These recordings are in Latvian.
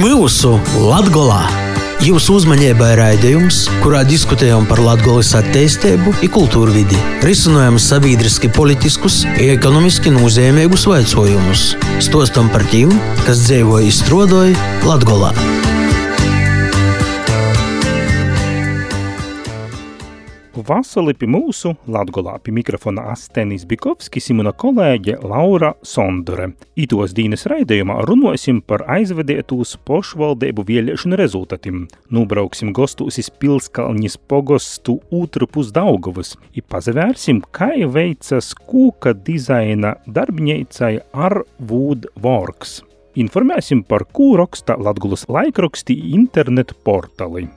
mūsu Latgolā! Jūsu uzmanībai raidījums, kurā diskutējam par Latvijas attīstību, kultūru vidi, risinām sabiedriski, politiskus, ekonomiski nozīmīgus jautājumus, stostam par tiem, kas dzīvo izstrādāja Latvijā. Vasali pie mūsu Latgolā pie mikrofona Astenis Bikovskis un mana kolēģe Laura Sondore. Itos dīnes raidījumā runosim par aizvedētūs pošvaldību vieliešanu rezultatiem. Nubrauksim gostūs iz Pilskalņas pogostu otru pus Daugavas i pazavērsim, kā veicas kūka dizaina darbņeicai ar Woodworks. Informēsim par kū raksta Latgulas laikraksti internetu portāli.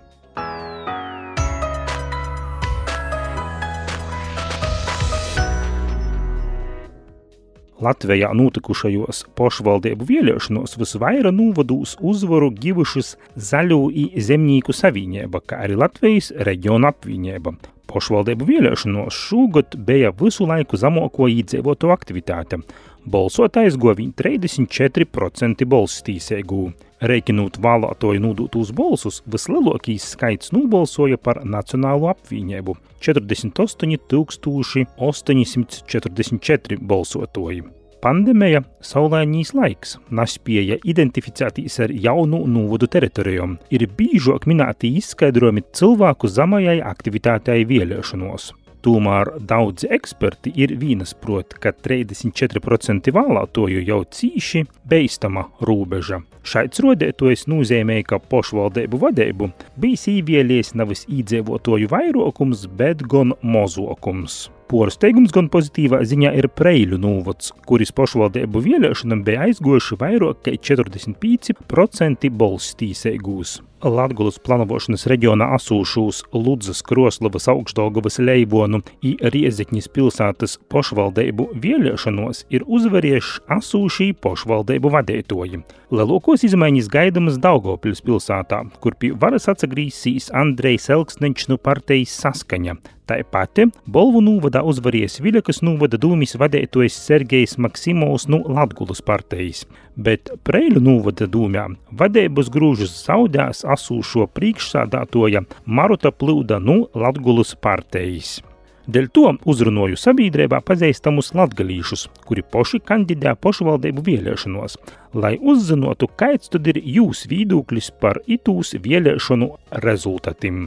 Latvijā notikušajos pašvaldību vēlēšanos visvairāk novadūs uzvaru givušas Zaļo zemnieku savienība, kā arī Latvijas reģiona apvienība. Pašvaldību vēlēšanos šogad bija visu laiku zemāko iedzīvotu aktivitāte. Balsotājs govīja 34% balstīsēgū. Reikinot vēlētoju nodūtos balsus, vislielākais skaits nobalsoja par Nacionālo apvienību - 48 844 balsotoji. Pandēmija, saulainīs laiks, nespēja identificēties ar jaunu novadu teritorijām, ir biežāk minēti izskaidrojumi cilvēku zemajai aktivitātei vēlēšanos. Tomēr daudzi eksperti ir vienasprot, ka 34% vēlētoju jau cīši beistama robeža. Šāds rodētojs nozīmē, ka pašvaldību vadību bijis īvielies nevis īdzīvotoju vairākums, bet gan mozokums. Porsteigums gan pozitīvā ziņā ir Preiļu novads, kuris pašvaldību vēlēšanām bija aizgojuši vairāk kā 45% balstīsēgūs. Latgulas planovošanas reģionā asūšūs Ludzas, Kroslavas, Augštdaugavas, Leivonu i Riezekņas pilsētas pošvaldeibu vēlēšanos ir uzvarieši asūšī pošvaldeibu vadētoji. Lielākos izmaiņas gaidamas Daugavpils pilsētā, kur pie varas atsagrīsīs Andrejs Elksneņš no partijas saskaņa. Tāpat Bolvu novadā uzvarēs Viļakas novada dūmis vadētojs Sergejs Maksimovs no Latgulas partijas, bet Preiļu novada dūmjā vadības grūžus zaudēs asūšo priekšsādātoja Maruta Plūda no Latgulas partijas. Dēļ to uzrunoju sabiedrībā pazīstamus latgalīšus, kuri poši kandidē pašvaldību vēlēšanos, lai uzzinotu, kāds tad ir jūs viedoklis par itūs vēlēšanu rezultātiem.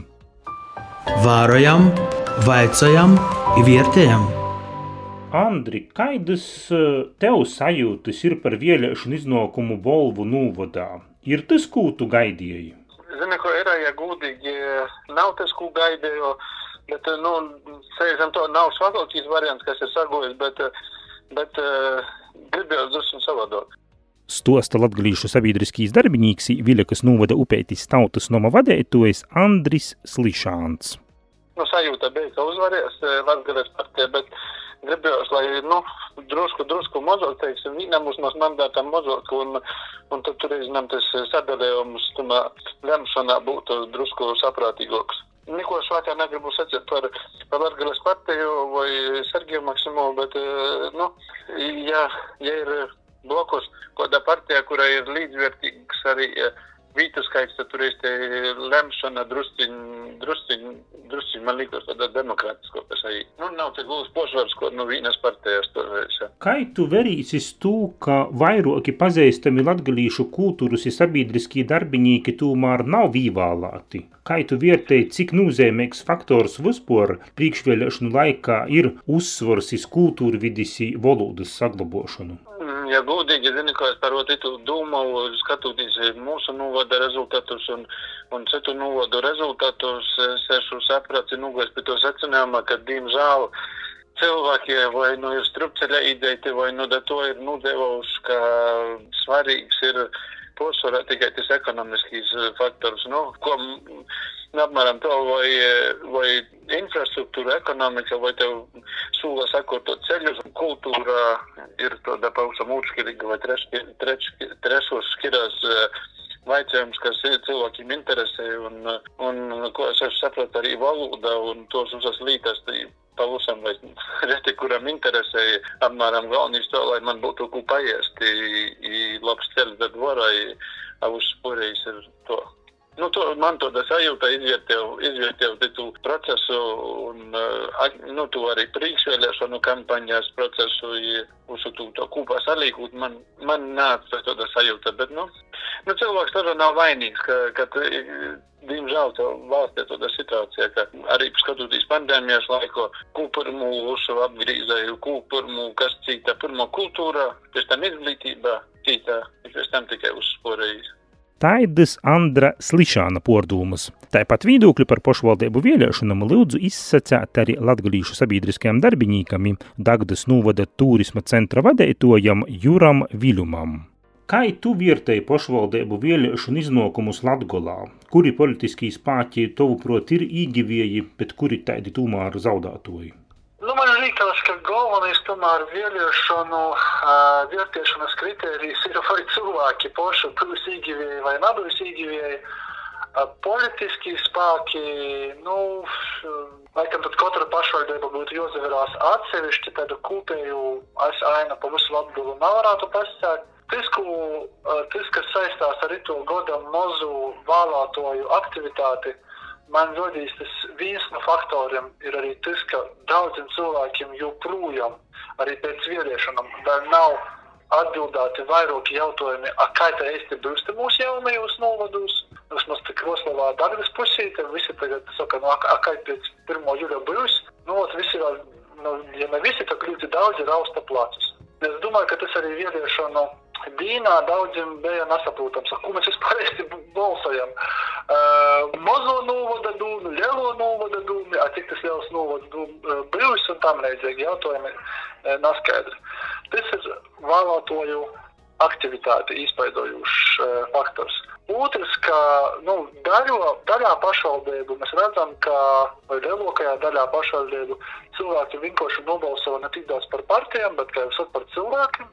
Vārojam, vaicājam, vērtējam! Andri, kādas tev sajūtas ir par vēlēšanu iznākumu Volvu novadā? Ir tas, ko tu gaidīji? Zini, ko ir, ja gudīgi, nav tas, ko gaidīju, bet, nu, sēžam to nav švakākais variants, kas ir sagojis, bet, bet gribēju drusku savādāk. Stosta latgalīšu sabiedriskīs darbinīks Viļakas novada upētis tautas noma vadētojas Andris Slišāns. Nu, sajūta bija, ka uzvarēs Latgales partija, bet gribējos, lai, nu, drusku, drusku mazāk, teiksim, vienam uzmaz mandātam mazāk, un, un tad tur, zinām, tas sadalījums, tumā, lemšanā būtu drusku saprātīgāks. Neko švakar negribu sacīt par, par Latgales partiju vai Sergiju Maksimovu, bet, nu, ja, ja ir blokus, kāda partija, kurai ir līdzvērtīgs arī vītu skaits, tad tur ir lemšana drusciņ, drusciņ, drusciņ, man liekas, tāda demokrātisko, kas arī, nu, nav tik gūs pošvars, ko, nu, vienas partijas tur vairs. Kā tu verīsis tu, ka vairāki pazīstami latgalīšu kultūras un sabiedriskie darbinīki tomēr nav vīvālāti? Kā tu vērtēji, cik nozīmīgs faktors vispār priekšvēlēšanu laikā ir uzsvars iz kultūra vidis valodas saglabošanu? Ja godīgi zini, ko es par to domāju, skatoties mūsu novada rezultātus un, un citu novadu rezultātus, es esmu sapratis, nu, pie to secinājumā, ka, diemžēl, cilvēki vai nu ir strupceļa ideja, vai nu da to ir nudēvuši, ka svarīgs ir posvarā tikai tas ekonomiskīs faktors, nu, ko apmēram to, vai, vai infrastruktūra, ekonomika, vai tev sūla sakot to ceļu, kultūra ir tāda pavisam otršķirīga vai treš, treš, trešos šķirās vaicājums, kas cilvēkiem interesē, un, un ko es sapratu arī valoda un tos visas lītas, pavisam reti, kuram interesēja apmēram galvenīs to, lai man būtu ko paiest, i, labs ceļš, bet varai uzspūrējis ir to. Nu, to, man to sajūta izvērtēju, izvērtēju tu procesu un nu, tu arī priekšvēlēšanu kampaņās procesu, uz to, to kopā salīkūt, man, man nāca tāda sajūta, bet, nu, nu cilvēks tā nav vainīgs, ka, ka diemžēl valstī ir tāda situācija, ka arī skatoties pandēmijas laiku, kūpurmu ušu apgrīzēju, kūpurmu, kas cita, pirmo kultūra, pēc tam izglītība, cita, pēc tam tikai uzsporējis. Taidis Andra Slišāna pordūmas. Tāpat viedokļi par pašvaldību vēlēšanām lūdzu izsacēt arī latgalīšu sabiedriskajam darbinīkam, Dagdas Nūvada turisma centra vadētojam Juram Viļumam. Kā tu vērtēji pašvaldību vēlēšanu iznākumus Latgolā? Kuri politiskie spēki, tavuprāt, ir īgivēji, bet kuri tādi tomēr zaudētoji? Nu, man liekas, ka galvenais tomēr vēlēšanu uh, vērtēšanas kritērijs ir vai cilvēki paši bijusi īgivēji vai bijusi īgivēji. Uh, politiskie spēki, nu, laikam tad katra pašvaldība būtu jāsaverās atsevišķi, tādu kopēju ainu pa visu Latgulu nav varētu pasākt. Tas, ko, tas, kas saistās ar to godam mazu vēlētoju aktivitāti, man rodīs tas viens no faktoriem ir arī tas, ka daudziem cilvēkiem joprojām arī pēc vēlēšanām vēl nav atbildēti vairāki jautājumi, kā tā īsti būs mūsu jaunajos novados. Vismaz tik Roslavā Dagdas pusīte, visi tagad saka, nu, a, kā pēc 1. jūļa būs. Nu, visi nu, ja ne visi, tad ļoti daudzi rausta placus. Es domāju, ka tas arī vēlēšanu Dīnā daudziem bija nesaprotams, ko mēs vispār balsojam. Uh, mazo novada dūmi, lielo novada dūmi, a cik tas liels novads dūmi bijis un tam līdzīgi jautājumi uh, neskaidri. Tas ir vēlētoju aktivitāti izpaidojušs uh, faktors. Otrs, ka nu, daļo, daļā pašvaldību mēs redzam, ka lielākajā daļā pašvaldību cilvēki vienkārši nobalso ne tik daudz par partijām, bet jau par cilvēkiem.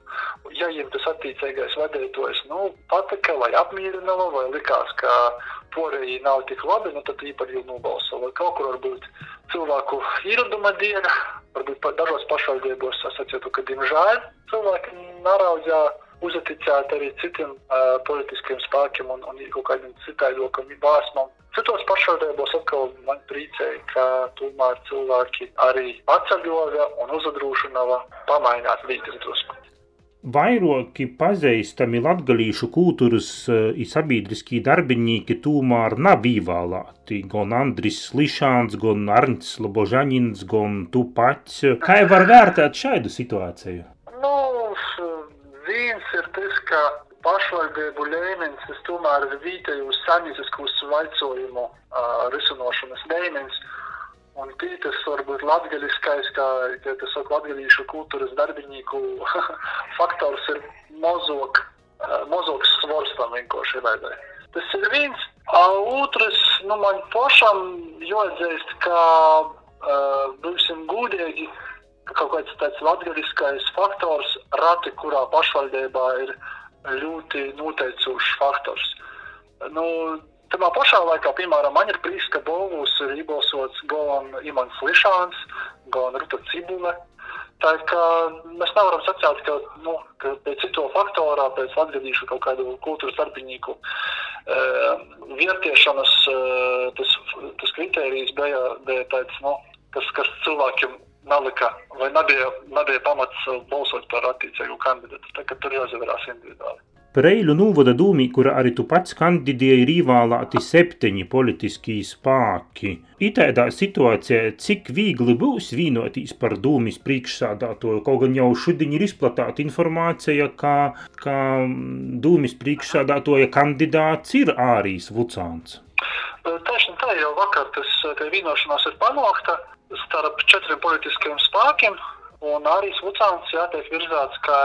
Ja viņiem tas attiecīgais vadītājs nu, patika vai apmierināja, vai likās, ka porēji nav tik labi, nu, tad viņi par viņu nobalso. Vai kaut kur varbūt cilvēku ieraduma diena, varbūt dažos pašvaldībos es atceru, ka diemžēl cilvēki naraudzēja uzticēt arī citiem uh, politiskiem spēkiem un, un kaut kādiem citādokam bārsmam. Citos pašvaldībos atkal man priecēja, ka tomēr cilvēki arī atceļoja un uzadrūšanava pamaināt vīdes drusku. Vairāki pazīstami latgalīšu kultūras i sabiedriskie darbinīki tomēr nav ievēlēti. Gan Andris Lišāns, gan Arnts Lobožaņins, gan tu pats. Kā var vērtēt šādu situāciju? Nu, viens ir tas, ka pašvaldību līmenis tomēr ir vietēju saimnieciskus vaicojumu uh, risinošanas līmenis. Un tas varbūt latgaliskais, kā ja tas saka, latgalīšu kultūras darbinīku faktors ir mozok, uh, mozoks svars tam vienkārši vajadzēja. Tas ir viens. Otrs, nu man pašam jāatzīst, ka uh, būsim gudīgi, uh, kaut kāds tāds latgaliskais faktors, rati, kurā pašvaldībā ir ļoti noteicošs faktors. Nu, Tajā pašā laikā, piemēram, man ir prieks, ka Bolvūs ir iebalsots gan Imants Lišāns, gan Ruta Cibule. Tā kā mēs nevaram sacīt, ka, nu, ka pēc cito faktorā, pēc atgadīšu kaut kādu kultūras darbinīku e, vietiešanas e, tas, tas kritērijs bija, bija tāds, nu, kas, kas cilvēkiem nalika vai nebija, nebija pamats balsot par attiecīgu kandidātu. Tagad tur jāizvērās individuāli. Preļu novada dūmī, kura arī tu pats kandidēji, ir ievēlēti septiņi politiskie spēki. Itēdā situācijā, cik viegli būs vīnoties par dūmis priekšsādātoju, kaut gan jau šodien ir izplatāta informācija, ka, ka dūmis priekšsādātoja kandidāts ir Ārijas Vucāns. Tieši tā jau vakar tas vienošanās ir panākta starp četriem politiskiem spēkiem. Un arī Vucāns jātiek virzēts kā,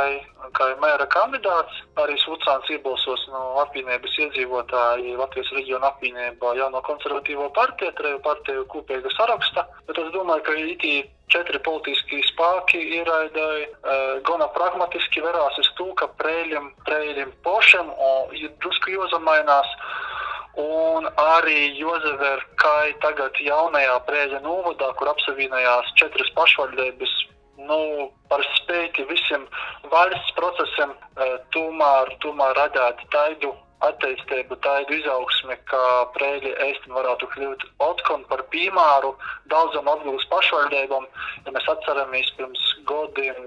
kā mēra kandidāts. Arī Vucāns iebalsos no apvienības iedzīvotāji Latvijas reģiona apvienībā jauno konservatīvo partiju, treju partiju kopīga saraksta. Bet es domāju, ka itī četri politiskie spēki ierādīja uh, gana pragmatiski verās uz to, ka prēļiem, prēļiem pošam ir drusku jāzamainās. Un arī Jozever Kai tagad jaunajā prēļa novadā, kur apsavienojās četras pašvaldības, nu, par spēti visiem valsts procesiem, tomēr, tomēr radāt taidu attīstību, tādu izaugsmi, ka Preļi ēstin varētu kļūt otkon par piemēru daudzam Latgulas pašvaldībām. Ja mēs atceramies pirms godiem,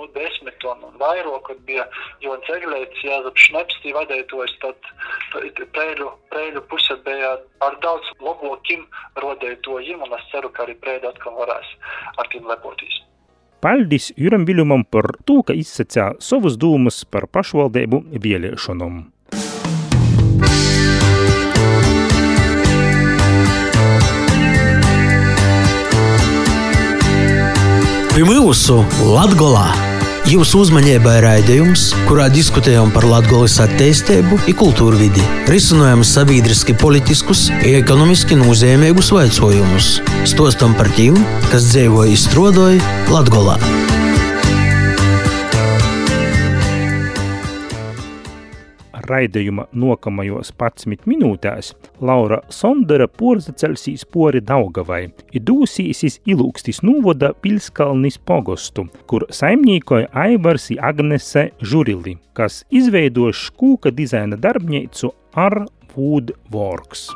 nu, desmit un, un vairāk, kad bija Jons Eglēts, Jāzap Šnepstī vadētojs, tad Preļu, Preļu puse bija ar daudz labākiem rodētojiem, un es ceru, ka arī Preļi atkal varēs ar tiem lepoties. Paldies Juram Viļumam par to, ka izsacīja savus dūmus par pašvaldību vēlēšanām. Pie mūsu Latgolā jūsu uzmanībai raidījums, kurā diskutējam par Latgolas attīstību kultūru vidi, risinājam sabiedriski politiskus ekonomiski nozīmīgus jautājumus, stostam par tiem, kas dzīvoja un strādāja raidījuma nākamajos 11 minūtēs Laura Sondera porzacelsīs pori Daugavai i dūsīsis ilūkstis nūvoda Pilskalnis pogostu, kur saimnīkoja Aivars Agnese Žurili, kas izveidoja škūka dizaina darbnīcu ar Woodworks.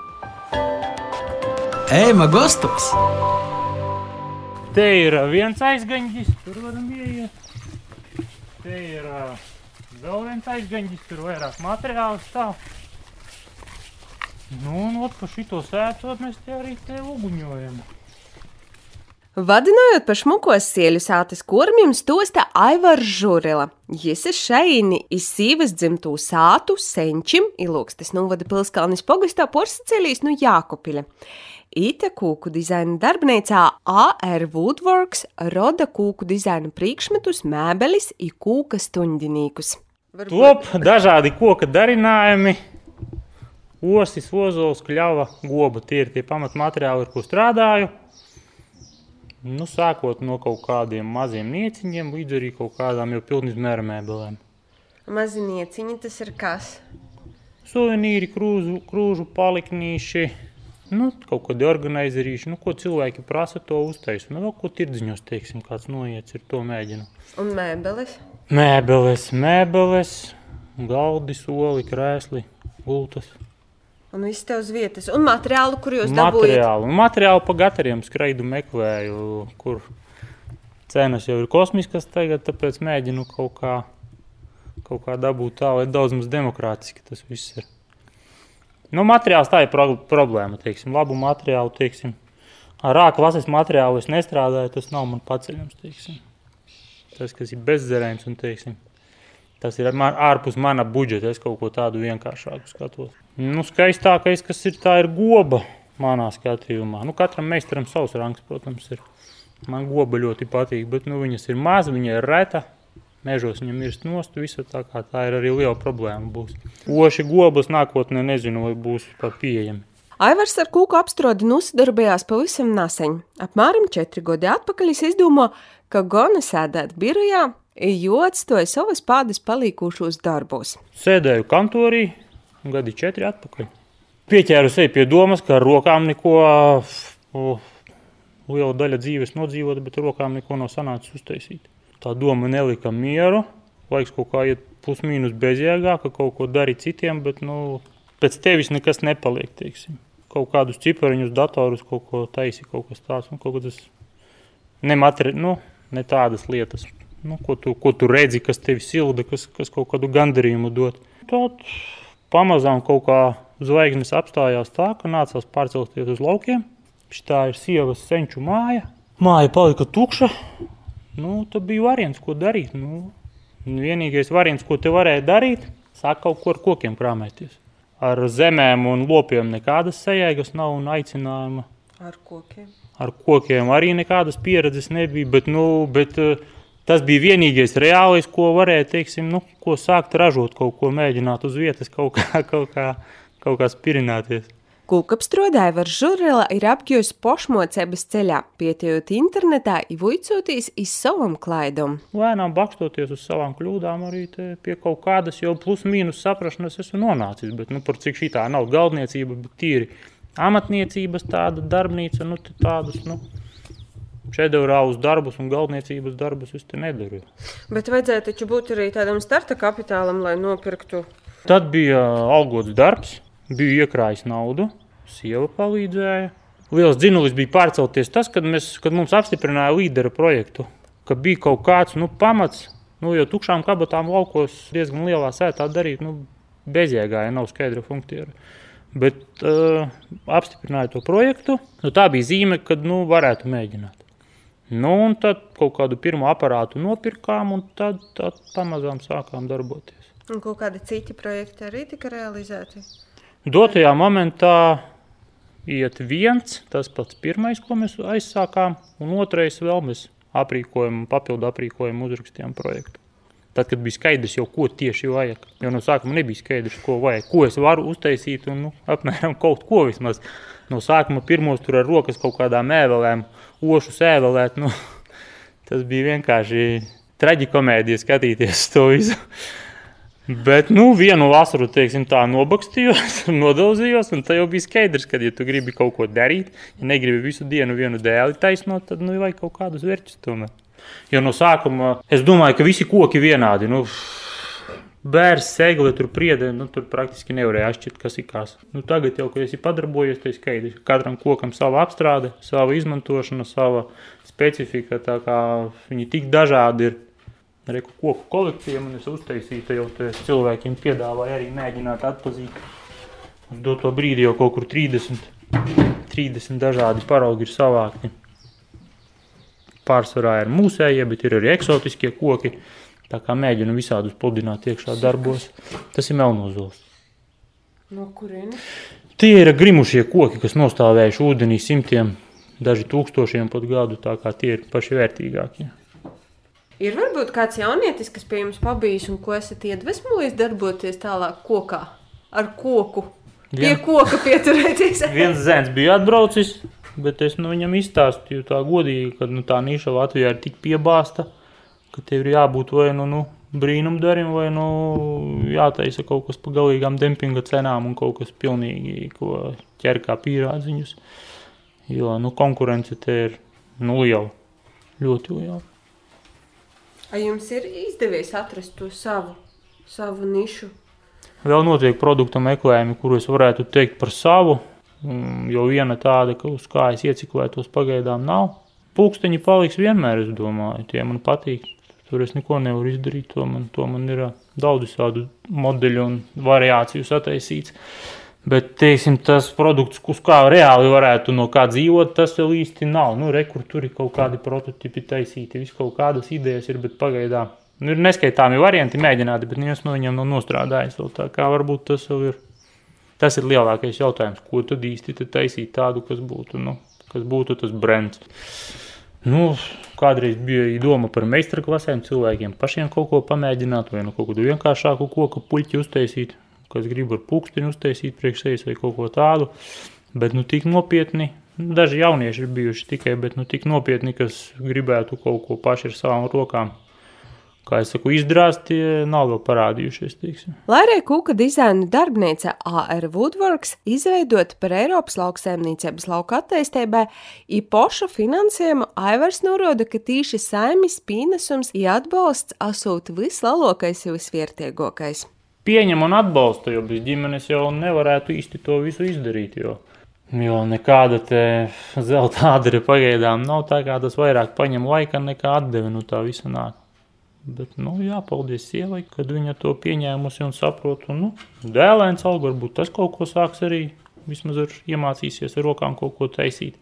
Ēma Gostoks! Te ir viens aizgaņģis, tur varam ieiet. Te ir uh, vēl viens aizgaņģis, tur vairāk materiālu stāv. Nu, un ot, pa šito sētot mēs te arī te uguņojam. Vadinājot par šmukos sieļu sātes kormiem, stosta Aivars Žurila. Jis ir šaini iz sīvas dzimtū sātu, senčim, ilūkstas novada pilskalnis pogastā porsaceļīs nu Jākopiļa. Ite kūku dizaina darbnīcā AR Woodworks roda kūku dizaina priekšmetus, mēbelis i kūka stuņdinīkus. Top dažādi koka darinājumi, osis, ozols, kļava, goba. Tie ir tie pamatmateriāli, ar ko strādāju. Nu, sākot no kaut kādiem maziem nieciņiem līdz arī kaut kādām jau pilnizmēra mēbelēm. Mazinieciņi tas ir kas? Suvenīri, krūzu, krūžu paliknīši, nu, kaut kādi organizerīši, nu, ko cilvēki prasa, to uztaisa. Nu, vēl ko tirdziņos, teiksim, kāds noiets ir, to mēģinu. Un mēbeles? Mēbeles, mēbeles, galdi, soli, krēsli, gultas. Un viss tev uz vietas. Un materiālu, kur jūs? Materiālu, un materiālu pa gatariem skraidu meklēju, kur cenas jau ir kosmiskas tagad, tāpēc mēģinu kaut kā, kaut kā dabūt tā, lai daudz maz demokrātiski tas viss ir. Nu, materiāls tā ir pro problēma, teiksim, labu materiālu, teiksim. Ar rāku klases materiālu es nestrādāju, tas nav man paceļams, teiksim tas, kas ir bezzerējums, un teiksim, tas ir man, ārpus mana budžeta. Es kaut ko tādu vienkāršāku skatos. Nu, skaistākais, kas ir, tā ir goba manā skatījumā. Nu, katram meistaram savs rangs, protams, ir. Man goba ļoti patīk, bet nu, viņas ir maz, viņa ir reta. Mežos viņam ir nost, visa tā kā tā ir arī liela problēma. Būs. Oši gobas nākotnē nezinu, vai būs pat pieejami. Aivars ar kūku apstrodi nosadarbojās pavisam nesen. Apmēram četri gadi atpakaļ es izdomāju, ka Gona sēdēt birojā, jo atstāja savas pādas palīkušos darbos. Sēdēju kantorī, gadi četri atpakaļ. Pieķēru sevi pie domas, ka ar rokām neko, o, liela daļa dzīves nodzīvota, bet rokām neko nav sanācis uztaisīt. Tā doma nelika mieru, laiks kaut kā iet plus mīnus bezjēgā, ka kaut ko darīt citiem, bet nu, pēc tevis nekas nepaliek, teiksim. Kaut kādus cipariņus, datorus, kaut ko taisi, kaut kas tāds, un kaut kas nemateri, nu, ne tādas lietas, nu, ko, tu, ko tu redzi, kas tevi silda, kas, kas kaut kādu gandarījumu dod. Tad pamazām kaut kā zvaigznes apstājās tā, ka nācās pārcelties uz laukiem. Šitā ir sievas senču māja. Māja palika tukša. Nu, tad bija variants, ko darīt. Nu, vienīgais variants, ko te varēja darīt, sāk kaut ko ar kokiem krāmēties. Ar zemēm un lopiem nekādas sajēgas nav un aicinājuma. Ar kokiem? Ar kokiem arī nekādas pieredzes nebija. Bet, nu, bet, eh, tas bija vienīgais reālais, ko varēja teiksim, nu, ko sākt ražot, kaut ko mēģināt uz vietas, kaut kā, kaut kā, kaut kā spirināties. Kūkapstrodāja var žurela ir apgūst pošmocības ceļā, pietījot internetā, ivuicotīs iz savam klaidam. Lēnām bakstoties uz savām kļūdām arī pie kaut kādas jau plus mīnus saprašanas esmu nonācis, bet nu, par cik šī tā nav galdniecība, bet tīri amatniecības tāda darbnīca, nu, tādus, nu, šedevrālus darbus un galdniecības darbus es te nedaru. Bet vajadzēja taču būt arī tādam starta kapitālam, lai nopirktu Tad bija algots darbs, biju iekrājis naudu, sieva palīdzēja. Liels dzinulis bija pārcelties tas, kad, mēs, kad mums apstiprināja līdera projektu, ka bija kaut kāds nu, pamats, nu, jo tukšām kabatām laukos diezgan lielā sētā darīt, nu, bezjēgā, ja nav skaidra funkcija. Bet uh, apstiprināja to projektu, nu, tā bija zīme, kad nu, varētu mēģināt. Nu, un tad kaut kādu pirmo aparātu nopirkām, un tad, tad pamazām sākām darboties. Un kādi citi projekti arī tika realizēti? Dotajā momentā iet viens, tas pats pirmais, ko mēs aizsākām, un otrais vēl mēs aprīkojumu, papildu aprīkojumu uzrakstījām projektu. Tad, kad bija skaidrs, jau ko tieši vajag, jo no sākuma nebija skaidrs, ko vajag, ko es varu uztaisīt, un nu, apmēram kaut ko vismaz. No sākuma pirmos tur ar rokas kaut kādām ēvelēm, ošu sēvelēt, nu, tas bija vienkārši traģikomēdija skatīties to visu. Bet nu, vienu vasaru teiksim, tā nobakstījos, nodalījos, un tā jau bija skaidrs, ka, ja tu gribi kaut ko darīt, ja negribi visu dienu vienu dēli taisnot, tad nu, vajag kaut kādus vērķus tomēr. Jo no sākuma es domāju, ka visi koki vienādi. Nu, Bērns, segli, tur priedē, nu, tur praktiski nevarēja atšķirt, kas ir kas. Nu, tagad jau, kad esi padarbojies, tas skaidrs. Katram kokam sava apstrāde, sava izmantošana, sava specifika. Tā kā viņi tik dažādi ir Reku koku kolekcija man ir uztaisīta, jau cilvēkiem piedāvāja arī mēģināt atpazīt. Uz doto brīdi jau kaut kur 30, 30 dažādi paraugi ir savākti. Pārsvarā ir mūsējie, bet ir arī eksotiskie koki. Tā kā mēģinu visādus pludināt iekšā darbos. Tas ir melnozols. No kurienes? Tie ir grimušie koki, kas nostāvējuši ūdenī simtiem, daži tūkstošiem pat gadu, tā kā tie ir paši vērtīgākie. Ir varbūt kāds jaunietis, kas pie jums pabijis un ko esat iedvesmojis darboties tālāk kokā ar koku. Pie Vien... koka pieturēties. viens zēns bija atbraucis, bet es nu, viņam izstāstīju tā godīgi, ka nu, tā niša Latvijā ir tik piebāsta, ka tev ir jābūt vai nu, nu brīnumdarim, vai nu jātaisa kaut kas pa galīgām dempinga cenām un kaut kas pilnīgi, ko ķer kā pīrādziņus. Jo nu, konkurence te ir nu, liela, ļoti liela. Vai jums ir izdevies atrast to savu, savu nišu? Vēl notiek produktu meklējumi, kurus varētu teikt par savu, jo viena tāda, uz kā es ieciklētos pagaidām nav. Pūksteņi paliks vienmēr, es domāju, tie man patīk. Tur es neko nevaru izdarīt, to man, to man ir daudz visādu modeļu un variāciju sataisīts. Bet, teiksim, tas produkts, uz kā reāli varētu no kā dzīvot, tas vēl īsti nav. Nu, re, kur tur ir kaut kādi prototipi taisīti, vis kaut kādas idejas ir, bet pagaidām nu, ir neskaitāmi varianti mēģināti, bet neviens no viņiem nav nostrādājis tā kā varbūt tas vēl ir. Tas ir lielākais jautājums, ko tad īsti tad taisīt tādu, kas būtu, nu, kas būtu tas brands. Nu, kādreiz bija doma par meistarklasēm, cilvēkiem pašiem kaut ko pamēģināt, vai nu kaut kādu vienkāršāku koku puļķi uztaisīt kas grib ar pulksteni uztaisīt priekš sevis vai kaut ko tādu. Bet nu, tik nopietni, daži jaunieši ir bijuši tikai, bet nu, tik nopietni, kas gribētu kaut ko paši ar savām rokām kā jau saku, izdrāzt, tie nav vēl parādījušies. Arī kūka dizaina darbnīca AR Woodworks izveidota par Eiropas lauksēmniecības lauka attīstībai, īpašu finansējumu Aivars norāda, ka tīši saimnes pienesums ir atbalsts asūt vislielākais un visvērtīgākais pieņem un atbalsta, jo bez ģimenes jau nevarētu īsti to visu izdarīt. Jo, jo nekāda zelta ādere pagaidām nav tā, kā tas vairāk paņem laika nekā atdeve no nu tā visa nāk. Bet, nu, jā, paldies sievai, kad viņa to pieņēmusi un saprot. Un, nu, dēlēns alga varbūt tas kaut ko sāks arī, vismaz ar iemācīsies ar rokām kaut ko taisīt.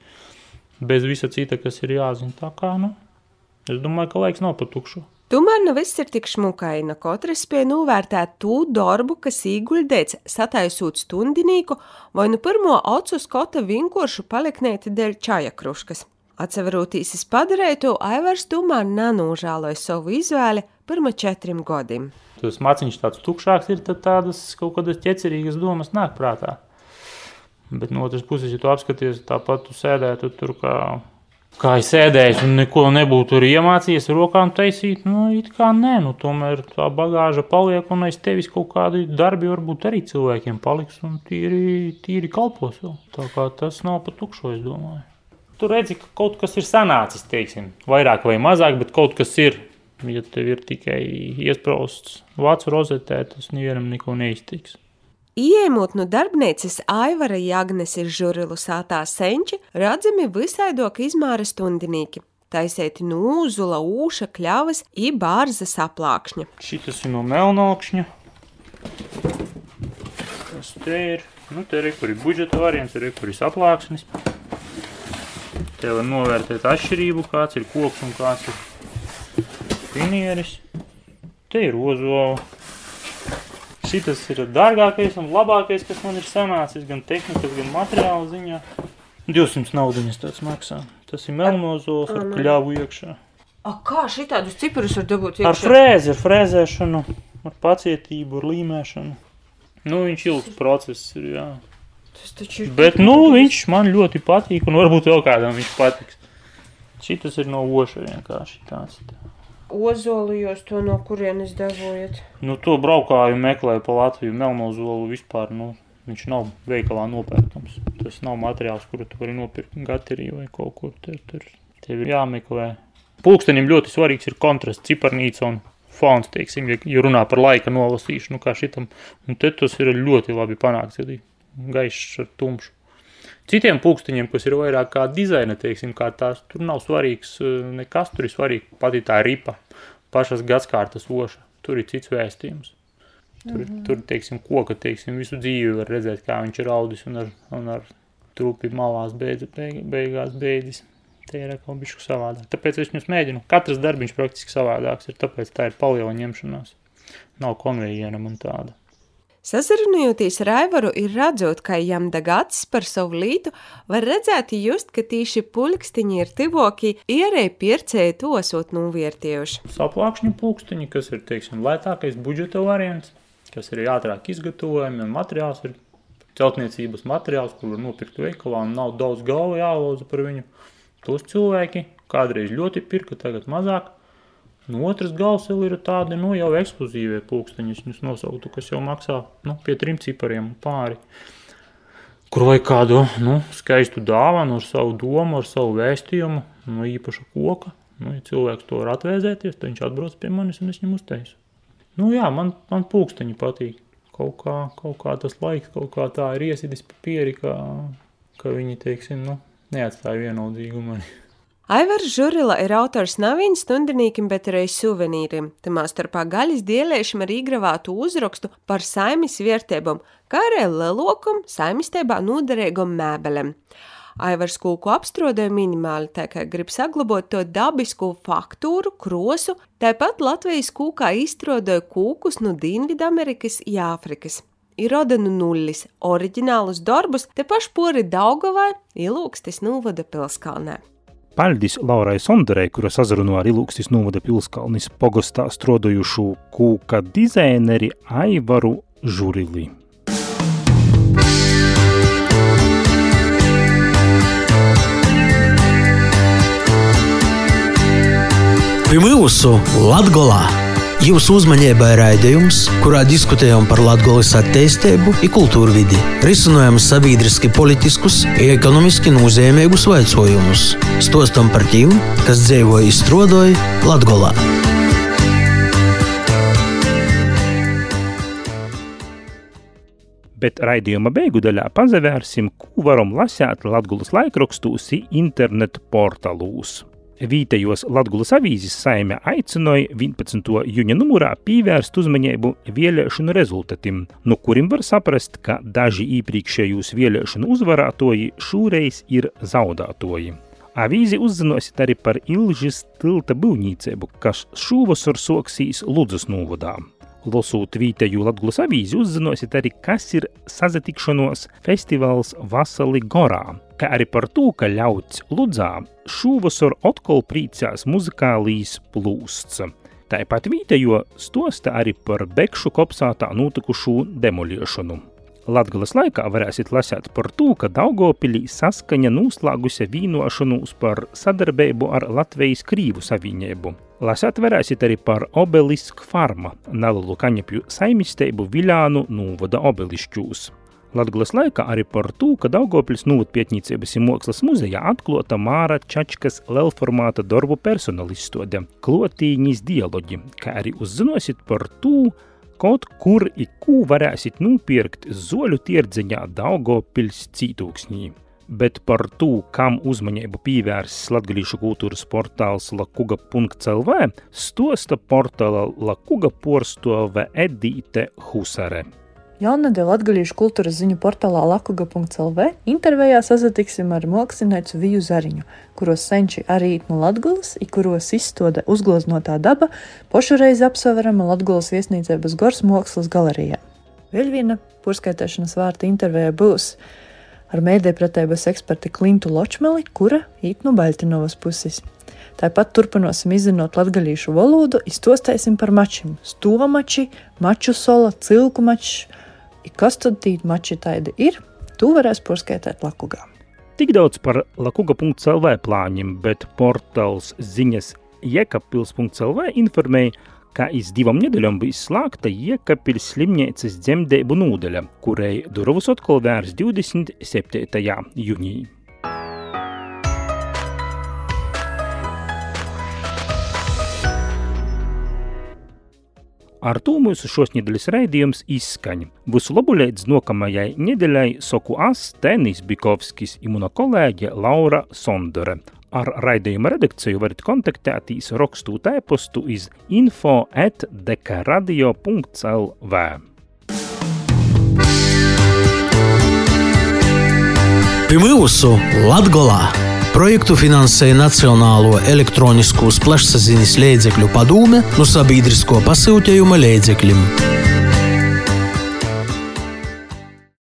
Bez visa cita, kas ir jāzina. Tā kā, nu, es domāju, ka laiks nav pa tukšu. Tomēr ne viss ir tik šmukaini. Katrs spēja novērtēt to darbu, kas ieguldīts, sataisot stundinīku vai nu pirmo acu skota vienkāršu paliknēti dēļ čaja kruškas. Atseverotīs padarītu, Aivars tomēr nenūžāloja savu izvēli pirma četrim gadiem. Tas maciņš tāds tukšāks ir, tad tādas kaut kādas ķecerīgas domas nāk prātā. Bet no otras puses, ja tu apskaties, tāpat tu sēdētu tur kā kā es sēdēju un neko nebūtu arī iemācījies ar rokām taisīt, nu, it kā nē, nu, tomēr tā bagāža paliek un aiz tevis kaut kādi darbi varbūt arī cilvēkiem paliks un tīri, tīri kalpos vēl. Tā kā tas nav pa tukšo, es domāju. Tu redzi, ka kaut kas ir sanācis, teiksim, vairāk vai mazāk, bet kaut kas ir Ja tev ir tikai iesprausts vācu rozetē, tas nevienam neko neiztiks. Iemot no darbnīcas Aivara Jagneses žurilu sātā senči, redzami visaidoka izmāra stundinīki. Taisēti nūzula, ūša, kļavas, i bārza saplākšņa. Šitas ir no melnokšņa. Kas te ir? Nu, te ir, kur ir budžeta variants, ir, kur ir saplāksnis. Te var novērtēt atšķirību, kāds ir koks un kāds ir finieris. Te ir ozola. Šitas ir dārgākais un labākais, kas man ir sanācis, gan tehnikas, gan materiāla ziņā. 200 naudiņas tāds maksā. Tas ir melnozols ar kļavu iekšā. A, kā šitādus ciparus var dabūt Ar frēzi, ar frēzēšanu, ar pacietību, ar līmēšanu. Nu, viņš ilgs process ir, jā. Tas taču ir Bet, nu, viņš man ļoti patīk, un varbūt vēl kādam viņš patiks. Šitas ir no oša vienkārši tāds. ozolu, jūs to no kurienes devojat? Nu, to braukāju meklēju pa Latviju, melnozolu vispār, nu, viņš nav veikalā nopērkams. Tas nav materiāls, kuru tu vari nopirkt gaterī vai kaut kur. Tur, tur tev ir jāmeklē. Pulkstenim ļoti svarīgs ir kontrasts, ciparnīca un fons, teiksim, ja, runā par laika nolasīšanu, kā šitam. Un te tas ir ļoti labi panākts, ja gaišs ar tumšu. Citiem pulksteņiem, kas ir vairāk kā dizaina, teiksim, kā tās, tur nav svarīgs eh, nekas, tur ir svarīgi pati tā ripa, pašas gadskārtas oša, tur ir cits vēstījums. Tur, mm -hmm. tur teiksim, koka, teiksim, visu dzīvi var redzēt, kā viņš ir audis un ar, un ar trupi malās beidz, beig, beigās beidzis. Te ir atkal bišku savādāk. Tāpēc es viņus mēģinu. Katrs darbiņš praktiski savādāks ir, tāpēc tā ir paliela ņemšanās. Nav konvejera man tāda. Sazrunājoties ar Aivaru, ir redzot, ka jām acis par savu lītu, var redzēt, just, ka tīši pulkstiņi ir tivoki, ierēji pircēji to esot novērtējuši. Saplākšņu pulksteņi, kas ir, teiksim, lētākais budžeta variants, kas ir ātrāk izgatavojami, un materiāls ir celtniecības materiāls, kur var nopirkt veikalā, un nav daudz galvu jālauza par viņu. Tos cilvēki kādreiz ļoti pirka, tagad mazāk. Nu, otrs gals vēl ir tādi, nu, jau ekskluzīvie pulksteņi, viņus nosauktu, kas jau maksā, nu, pie trim cipariem pāri. Kur vajag kādu, nu, skaistu dāvanu ar savu domu, ar savu vēstījumu, no īpaša koka. Nu, ja cilvēks to var atvēzēties, tad viņš atbrauc pie manis un es viņam uzteisu. Nu, jā, man, man pulksteņi patīk. Kaut kā, kaut kā tas laiks, kaut kā tā ir iesidis papieri, ka, ka viņi, teiksim, nu, neatstāja vienaldzīgu mani. Aivars Žurila ir autors nav stundinīkim, bet arī suvenīrim. Tamā starpā gaļas dieliešam ar īgravātu uzrakstu par saimis vērtībām, kā arī lelokam saimistībā noderīgam mēbelem. Aivars kūku apstrādāja minimāli, tā kā grib saglabāt to dabisku faktūru, krosu, tāpat Latvijas kūkā izstrādāja kūkus no Dienvidamerikas un Āfrikas. Ir rodenu nullis, oriģinālus darbus te paši pori Daugavai, Ilūkstis Nūvada pilskalnē. Paldies Laurai Sonderei, kura sazrunāja ar Ilūkstis novada pilskalnis pogostā strodojušu kūka dizaineri Aivaru Žurili. Pie mūsu Latgolā! Jūsu uzmanībai raidījums, kurā diskutējam par Latvijas attīstību, kultūru vidi, risinām sabiedriski politiskus ekonomiski nozīmīgus jautājumus, stostam par tiem, kas dzīvo izstrādāja Latvijā. Bet raidījuma beigu daļā pazavērsim, ko varam lasīt Latvijas laikrakstos internetu portālūs. Vītējos Latgulas avīzes saime aicināja 11. jūņa numurā pievērst uzmanību vēlēšanu rezultātiem, no kuriem var saprast, ka daži iepriekšējos vēlēšanu uzvarētoji šoreiz ir zaudētoji. Avīzi uzzināsiet arī par Ilžas tilta būvniecību, kas šovasar soksīs Ludzas novadā. Lasot vītēju Latgulas avīzi, uzzināsiet arī, kas ir sazatikšanos festivāls Vasali Gorā, kā arī par to, ka ļauts Ludzā šovasar atkal priecās muzikālīs plūsts. Tāpat vītējo stosta arī par Bekšu kopsātā notikušu demoliešanu. Latgales laikā varēsiet lasīt par to, ka Daugopilī saskaņa noslēgusi vīnošanos par sadarbību ar Latvijas Krīvu savienību. Lasīt varēsiet arī par obelisku farma, nelielu kaņepju saimisteibu Viļānu novada obelišķūs. Latgulas laikā arī par to, ka Daugopils novadpietnīcības un mākslas muzejā atklāta Māra Čačkas lielformāta darbu personalistode klotīņas dialogi, kā arī uzzinosit par to, kaut kur i kū varēsit nopirkt zoļu tirdziņā Daugopils cītūksnī bet par to, kam uzmanību pievērsis latgadījušu kultūras portāls lakuga.lv, stosta portāla Lakuga porstove Edīte Husare. Jaunadēļ Latvijas kultūras ziņu portālā lakuga.lv intervijā sazatiksim ar mākslinieku Viju Zariņu, kuros senči arī no Latgulas, i kuros izstāde uzgloznotā daba pošureiz apsverama Latgulas viesnīcības Gors mākslas galerijā. Vēl viena porskaitēšanas vārta intervijā būs ar mēdēpratības eksperti Klintu Ločmeli, kura īt no Baļtinovas puses. Tāpat turpināsim izzinot latgaļīšu valodu, iztostēsim par mačiem. Stomači, maču sola, cilku mačs. Kas tad tīt mači taidi ir? Tu varēs porskaitēt lakugā. Tik daudz par lakuga.lv plāņiem, bet portāls ziņas jekapils.lv informēja, ka iz divam nedēļām bija slēgta Iekapils slimnīcas dzemdību nūdeļa, kurai durvis atkal vērs 27. jūnijā. Ar to mūsu šodienas raidījums izskaņa. Labu līdz nākamajai nedēļai saku es, Tenis Bikovskis, un mana kolēģe Laura Sondore. Ar raidījuma redakciju varat kontaktēties rakstot e-pastu iz info at dekaradio.lv. Mūsu Latgolā projektu finansēja Nacionālo elektronisko plašsaziņas līdzekļu padome no sabiedrisko pasūtījuma līdzekļiem.